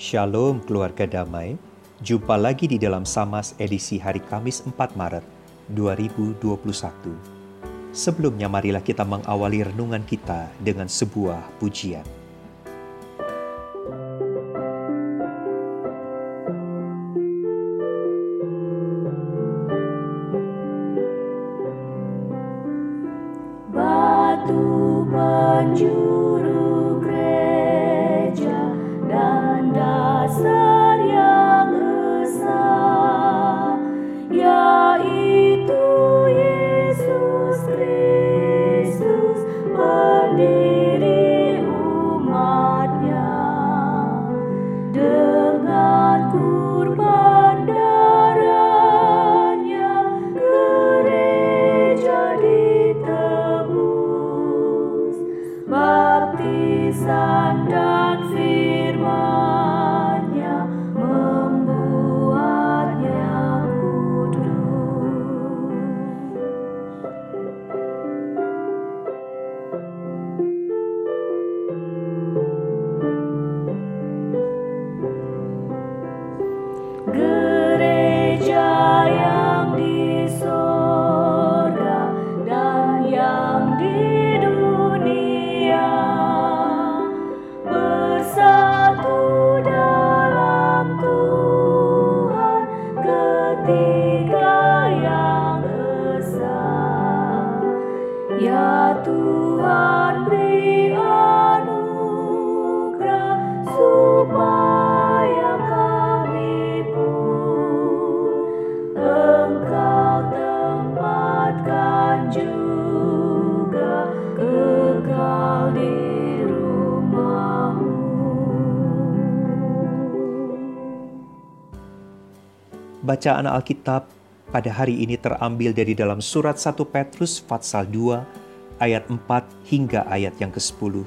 Shalom keluarga damai, jumpa lagi di dalam Samas edisi hari Kamis 4 Maret 2021. Sebelumnya marilah kita mengawali renungan kita dengan sebuah pujian. Baptisan dan firman-Nya Bacaan Alkitab pada hari ini terambil dari dalam surat 1 Petrus Fatsal 2 ayat 4 hingga ayat yang ke-10.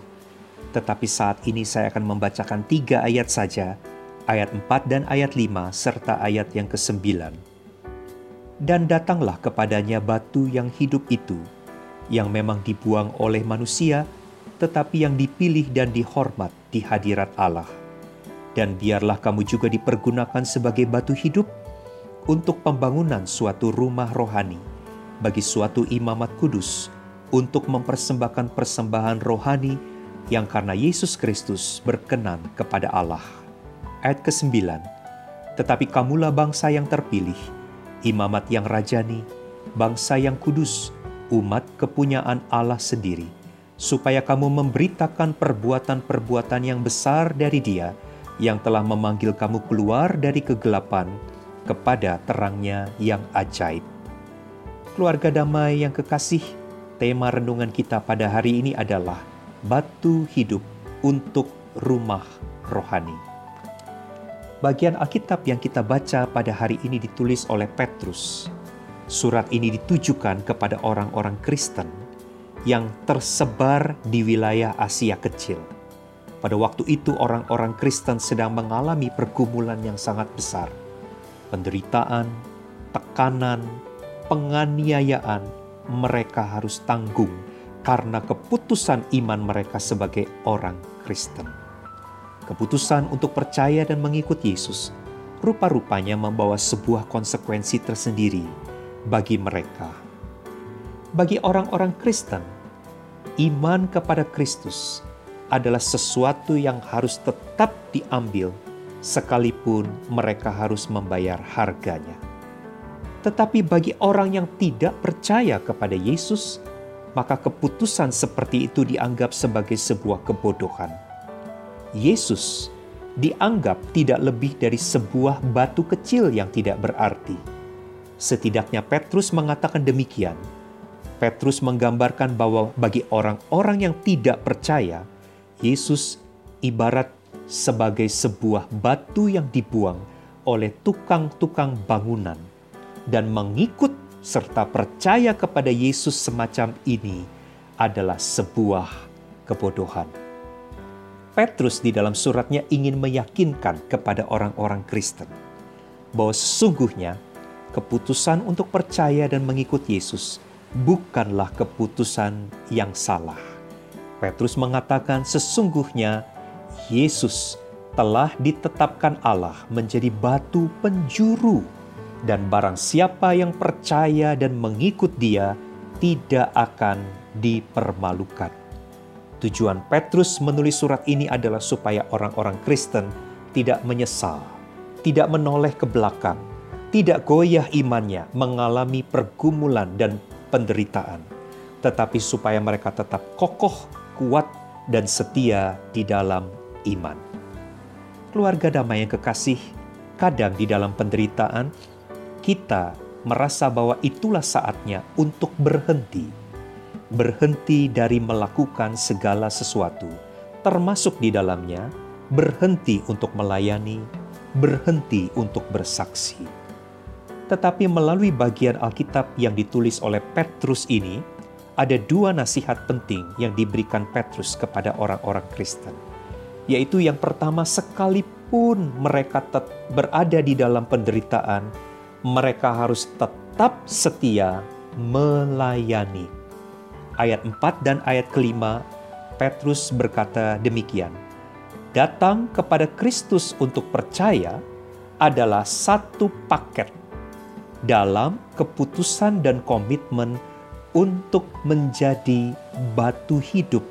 Tetapi saat ini saya akan membacakan tiga ayat saja, ayat 4 dan ayat 5 serta ayat yang ke-9. Dan datanglah kepadanya batu yang hidup itu, yang memang dibuang oleh manusia, tetapi yang dipilih dan dihormat di hadirat Allah. Dan biarlah kamu juga dipergunakan sebagai batu hidup untuk pembangunan suatu rumah rohani bagi suatu imamat kudus untuk mempersembahkan persembahan rohani yang karena Yesus Kristus berkenan kepada Allah. Ayat ke-9 Tetapi kamulah bangsa yang terpilih, imamat yang rajani, bangsa yang kudus, umat kepunyaan Allah sendiri, supaya kamu memberitakan perbuatan-perbuatan yang besar dari Dia yang telah memanggil kamu keluar dari kegelapan kepada terangnya yang ajaib. Keluarga damai yang kekasih, tema renungan kita pada hari ini adalah batu hidup untuk rumah rohani. Bagian Alkitab yang kita baca pada hari ini ditulis oleh Petrus. Surat ini ditujukan kepada orang-orang Kristen yang tersebar di wilayah Asia Kecil. Pada waktu itu orang-orang Kristen sedang mengalami pergumulan yang sangat besar. Penderitaan, tekanan, penganiayaan mereka harus tanggung karena keputusan iman mereka sebagai orang Kristen. Keputusan untuk percaya dan mengikut Yesus rupa-rupanya membawa sebuah konsekuensi tersendiri bagi mereka. Bagi orang-orang Kristen, iman kepada Kristus adalah sesuatu yang harus tetap diambil sekalipun mereka harus membayar harganya. Tetapi bagi orang yang tidak percaya kepada Yesus, maka keputusan seperti itu dianggap sebagai sebuah kebodohan. Yesus dianggap tidak lebih dari sebuah batu kecil yang tidak berarti. Setidaknya Petrus mengatakan demikian. Petrus menggambarkan bahwa bagi orang-orang yang tidak percaya, Yesus ibarat sebagai sebuah batu yang dibuang oleh tukang-tukang bangunan dan mengikut serta percaya kepada Yesus semacam ini adalah sebuah kebodohan. Petrus di dalam suratnya ingin meyakinkan kepada orang-orang Kristen bahwa sesungguhnya keputusan untuk percaya dan mengikut Yesus bukanlah keputusan yang salah. Petrus mengatakan sesungguhnya Yesus telah ditetapkan Allah menjadi batu penjuru dan barang siapa yang percaya dan mengikut dia tidak akan dipermalukan. Tujuan Petrus menulis surat ini adalah supaya orang-orang Kristen tidak menyesal, tidak menoleh ke belakang, tidak goyah imannya mengalami pergumulan dan penderitaan, tetapi supaya mereka tetap kokoh, kuat, dan setia di dalam iman. Keluarga damai yang kekasih, kadang di dalam penderitaan, kita merasa bahwa itulah saatnya untuk berhenti. Berhenti dari melakukan segala sesuatu, termasuk di dalamnya berhenti untuk melayani, berhenti untuk bersaksi. Tetapi melalui bagian Alkitab yang ditulis oleh Petrus ini, ada dua nasihat penting yang diberikan Petrus kepada orang-orang Kristen. Yaitu yang pertama, sekalipun mereka berada di dalam penderitaan, mereka harus tetap setia melayani. Ayat 4 dan ayat kelima, Petrus berkata demikian. Datang kepada Kristus untuk percaya adalah satu paket dalam keputusan dan komitmen untuk menjadi batu hidup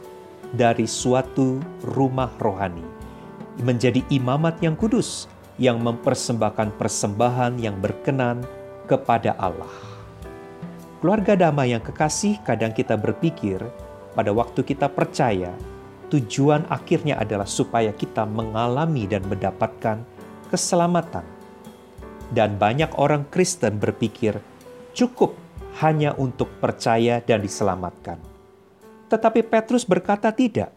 dari suatu rumah rohani, menjadi imamat yang kudus, yang mempersembahkan persembahan yang berkenan kepada Allah. Keluarga damai yang kekasih, kadang kita berpikir pada waktu kita percaya, tujuan akhirnya adalah supaya kita mengalami dan mendapatkan keselamatan. Dan banyak orang Kristen berpikir cukup hanya untuk percaya dan diselamatkan. Tetapi Petrus berkata tidak.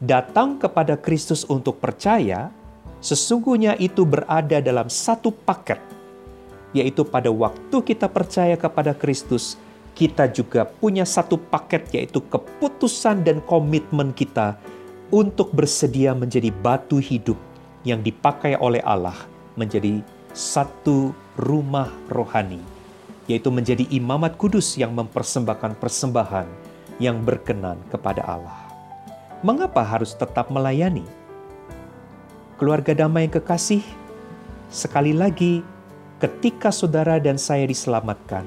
Datang kepada Kristus untuk percaya sesungguhnya itu berada dalam satu paket, yaitu pada waktu kita percaya kepada Kristus, kita juga punya satu paket, yaitu keputusan dan komitmen kita untuk bersedia menjadi batu hidup yang dipakai oleh Allah menjadi satu rumah rohani, yaitu menjadi imamat kudus yang mempersembahkan persembahan yang berkenan kepada Allah. Mengapa harus tetap melayani? Keluarga damai yang kekasih, sekali lagi, ketika saudara dan saya diselamatkan,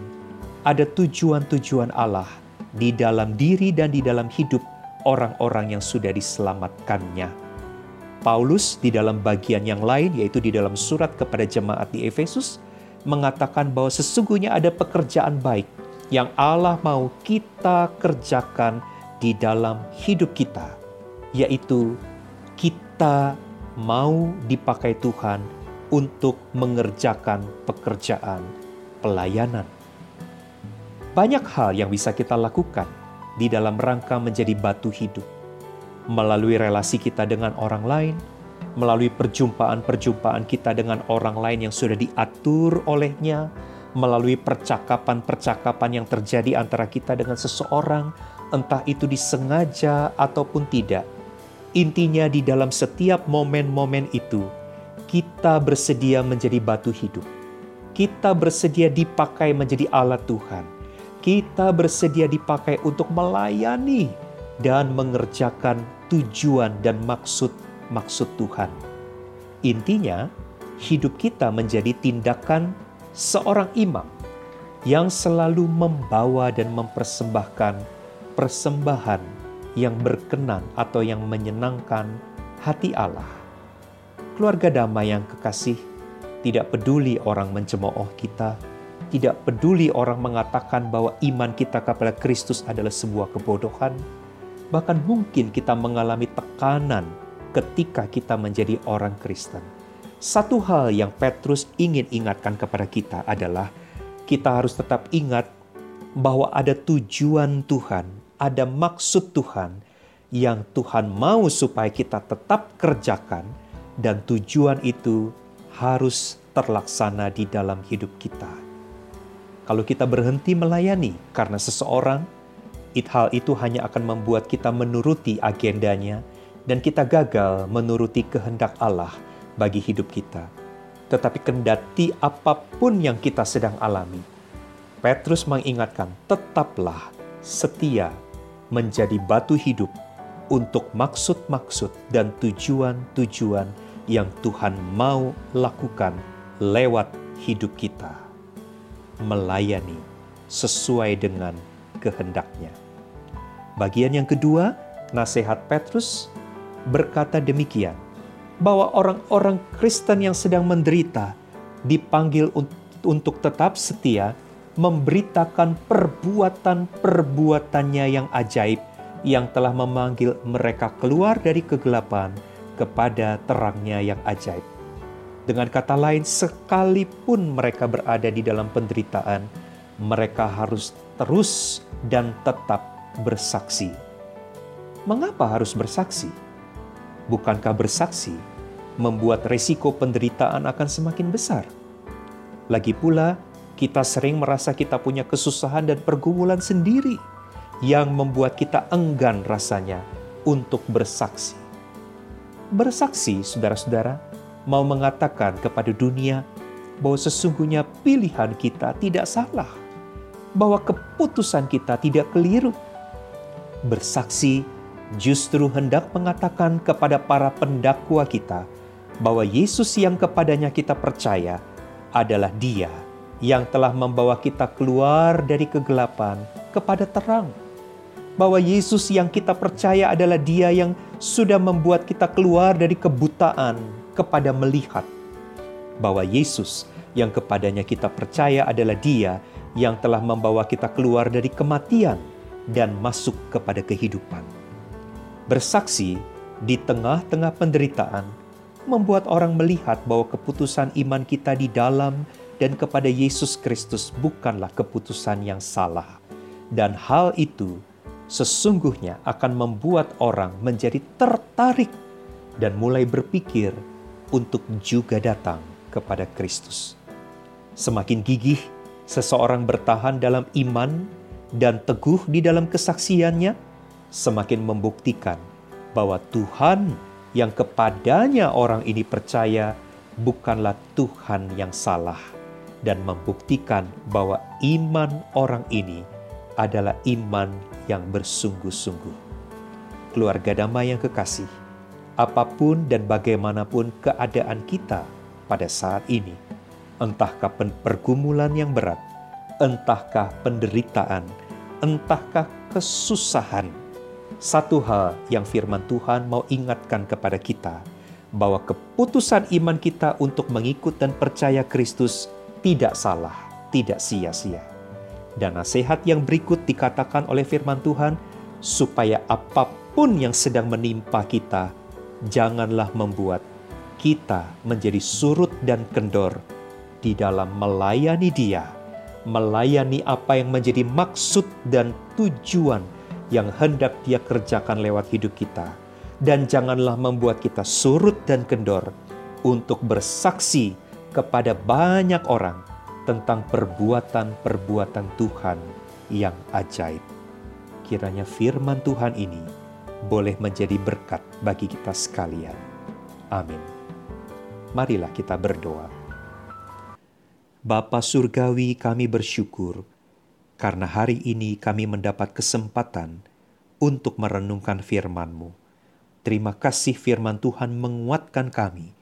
ada tujuan-tujuan Allah di dalam diri dan di dalam hidup orang-orang yang sudah diselamatkannya. Paulus di dalam bagian yang lain, yaitu di dalam surat kepada jemaat di Efesus, mengatakan bahwa sesungguhnya ada pekerjaan baik yang Allah mau kita kerjakan di dalam hidup kita, yaitu kita mau dipakai Tuhan untuk mengerjakan pekerjaan pelayanan. Banyak hal yang bisa kita lakukan di dalam rangka menjadi batu hidup, melalui relasi kita dengan orang lain, melalui perjumpaan-perjumpaan kita dengan orang lain yang sudah diatur olehnya, melalui percakapan-percakapan yang terjadi antara kita dengan seseorang, entah itu disengaja ataupun tidak Intinya di dalam setiap momen-momen itu, kita bersedia menjadi batu hidup. Kita bersedia dipakai menjadi alat Tuhan. Kita bersedia dipakai untuk melayani dan mengerjakan tujuan dan maksud-maksud Tuhan. Intinya, hidup kita menjadi tindakan seorang imam yang selalu membawa dan mempersembahkan persembahan yang berkenan atau yang menyenangkan hati Allah. Keluarga damai yang kekasih, tidak peduli orang mencemooh kita, tidak peduli orang mengatakan bahwa iman kita kepada Kristus adalah sebuah kebodohan, bahkan mungkin kita mengalami tekanan ketika kita menjadi orang Kristen. Satu hal yang Petrus ingin ingatkan kepada kita adalah kita harus tetap ingat bahwa ada tujuan Tuhan ada maksud Tuhan yang Tuhan mau supaya kita tetap kerjakan dan tujuan itu harus terlaksana di dalam hidup kita. Kalau kita berhenti melayani karena seseorang, it hal itu hanya akan membuat kita menuruti agendanya dan kita gagal menuruti kehendak Allah bagi hidup kita. Tetapi kendati apa pun yang kita sedang alami, Petrus mengingatkan, tetaplah setia menjadi batu hidup untuk maksud-maksud dan tujuan-tujuan yang Tuhan mau lakukan lewat hidup kita. Melayani sesuai dengan kehendaknya. Bagian yang kedua, nasihat Petrus berkata demikian, bahwa orang-orang Kristen yang sedang menderita dipanggil untuk tetap setia memberitakan perbuatan-perbuatannya yang ajaib yang telah memanggil mereka keluar dari kegelapan kepada terangnya yang ajaib. Dengan kata lain, sekalipun mereka berada di dalam penderitaan, mereka harus terus dan tetap bersaksi. Mengapa harus bersaksi? Bukankah bersaksi membuat resiko penderitaan akan semakin besar? Lagi pula, kita sering merasa kita punya kesusahan dan pergumulan sendiri yang membuat kita enggan rasanya untuk bersaksi. Bersaksi, saudara-saudara, mau mengatakan kepada dunia bahwa sesungguhnya pilihan kita tidak salah bahwa keputusan kita tidak keliru. Bersaksi justru hendak mengatakan kepada para pendakwa kita bahwa Yesus yang kepadanya kita percaya adalah Dia yang telah membawa kita keluar dari kegelapan kepada terang. Bahwa Yesus yang kita percaya adalah Dia yang sudah membuat kita keluar dari kebutaan kepada melihat. Bahwa Yesus yang kepadanya kita percaya adalah Dia yang telah membawa kita keluar dari kematian dan masuk kepada kehidupan. Bersaksi di tengah-tengah penderitaan membuat orang melihat bahwa keputusan iman kita di dalam dan kepada Yesus Kristus bukanlah keputusan yang salah, dan hal itu sesungguhnya akan membuat orang menjadi tertarik dan mulai berpikir untuk juga datang kepada Kristus. Semakin gigih seseorang bertahan dalam iman dan teguh di dalam kesaksiannya, semakin membuktikan bahwa Tuhan yang kepadanya orang ini percaya bukanlah Tuhan yang salah, dan membuktikan bahwa iman orang ini adalah iman yang bersungguh-sungguh. Keluarga damai yang kekasih, apa pun dan bagaimanapun keadaan kita pada saat ini entahkah pergumulan yang berat, entahkah penderitaan, entahkah kesusahan. Satu hal yang firman Tuhan mau ingatkan kepada kita, bahwa keputusan iman kita untuk mengikut dan percaya Kristus tidak salah, tidak sia-sia. Dan nasihat yang berikut dikatakan oleh firman Tuhan, supaya apa pun yang sedang menimpa kita, janganlah membuat kita menjadi surut dan kendor di dalam melayani Dia, melayani apa yang menjadi maksud dan tujuan yang hendak Dia kerjakan lewat hidup kita, dan janganlah membuat kita surut dan kendor untuk bersaksi kepada banyak orang tentang perbuatan-perbuatan Tuhan yang ajaib. Kiranya firman Tuhan ini boleh menjadi berkat bagi kita sekalian. Amin. Marilah kita berdoa. Bapa Surgawi kami bersyukur karena hari ini kami mendapat kesempatan untuk merenungkan firman-Mu. Terima kasih firman Tuhan menguatkan kami,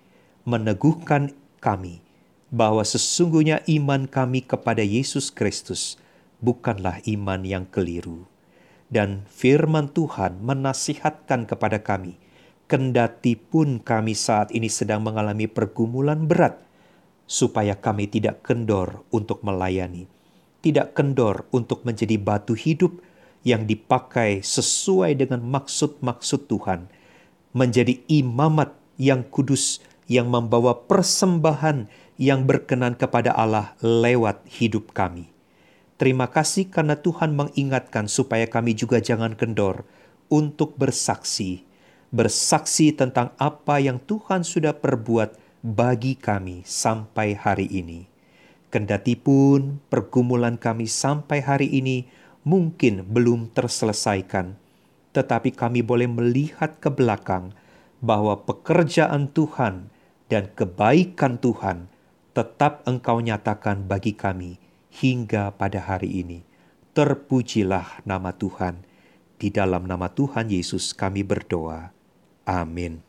meneguhkan kami, bahwa sesungguhnya iman kami kepada Yesus Kristus bukanlah iman yang keliru. Dan firman Tuhan menasihatkan kepada kami, kendati pun kami saat ini sedang mengalami pergumulan berat, supaya kami tidak kendor untuk melayani, tidak kendor untuk menjadi batu hidup yang dipakai sesuai dengan maksud-maksud Tuhan, menjadi imamat yang kudus yang membawa persembahan yang berkenan kepada Allah lewat hidup kami. Terima kasih karena Tuhan mengingatkan supaya kami juga jangan kendor untuk bersaksi, bersaksi tentang apa yang Tuhan sudah perbuat bagi kami sampai hari ini. Kendati pun pergumulan kami sampai hari ini mungkin belum terselesaikan, tetapi kami boleh melihat ke belakang bahwa pekerjaan Tuhan dan kebaikan Tuhan tetap Engkau nyatakan bagi kami hingga pada hari ini. Terpujilah nama Tuhan. Di dalam nama Tuhan Yesus kami berdoa. Amin.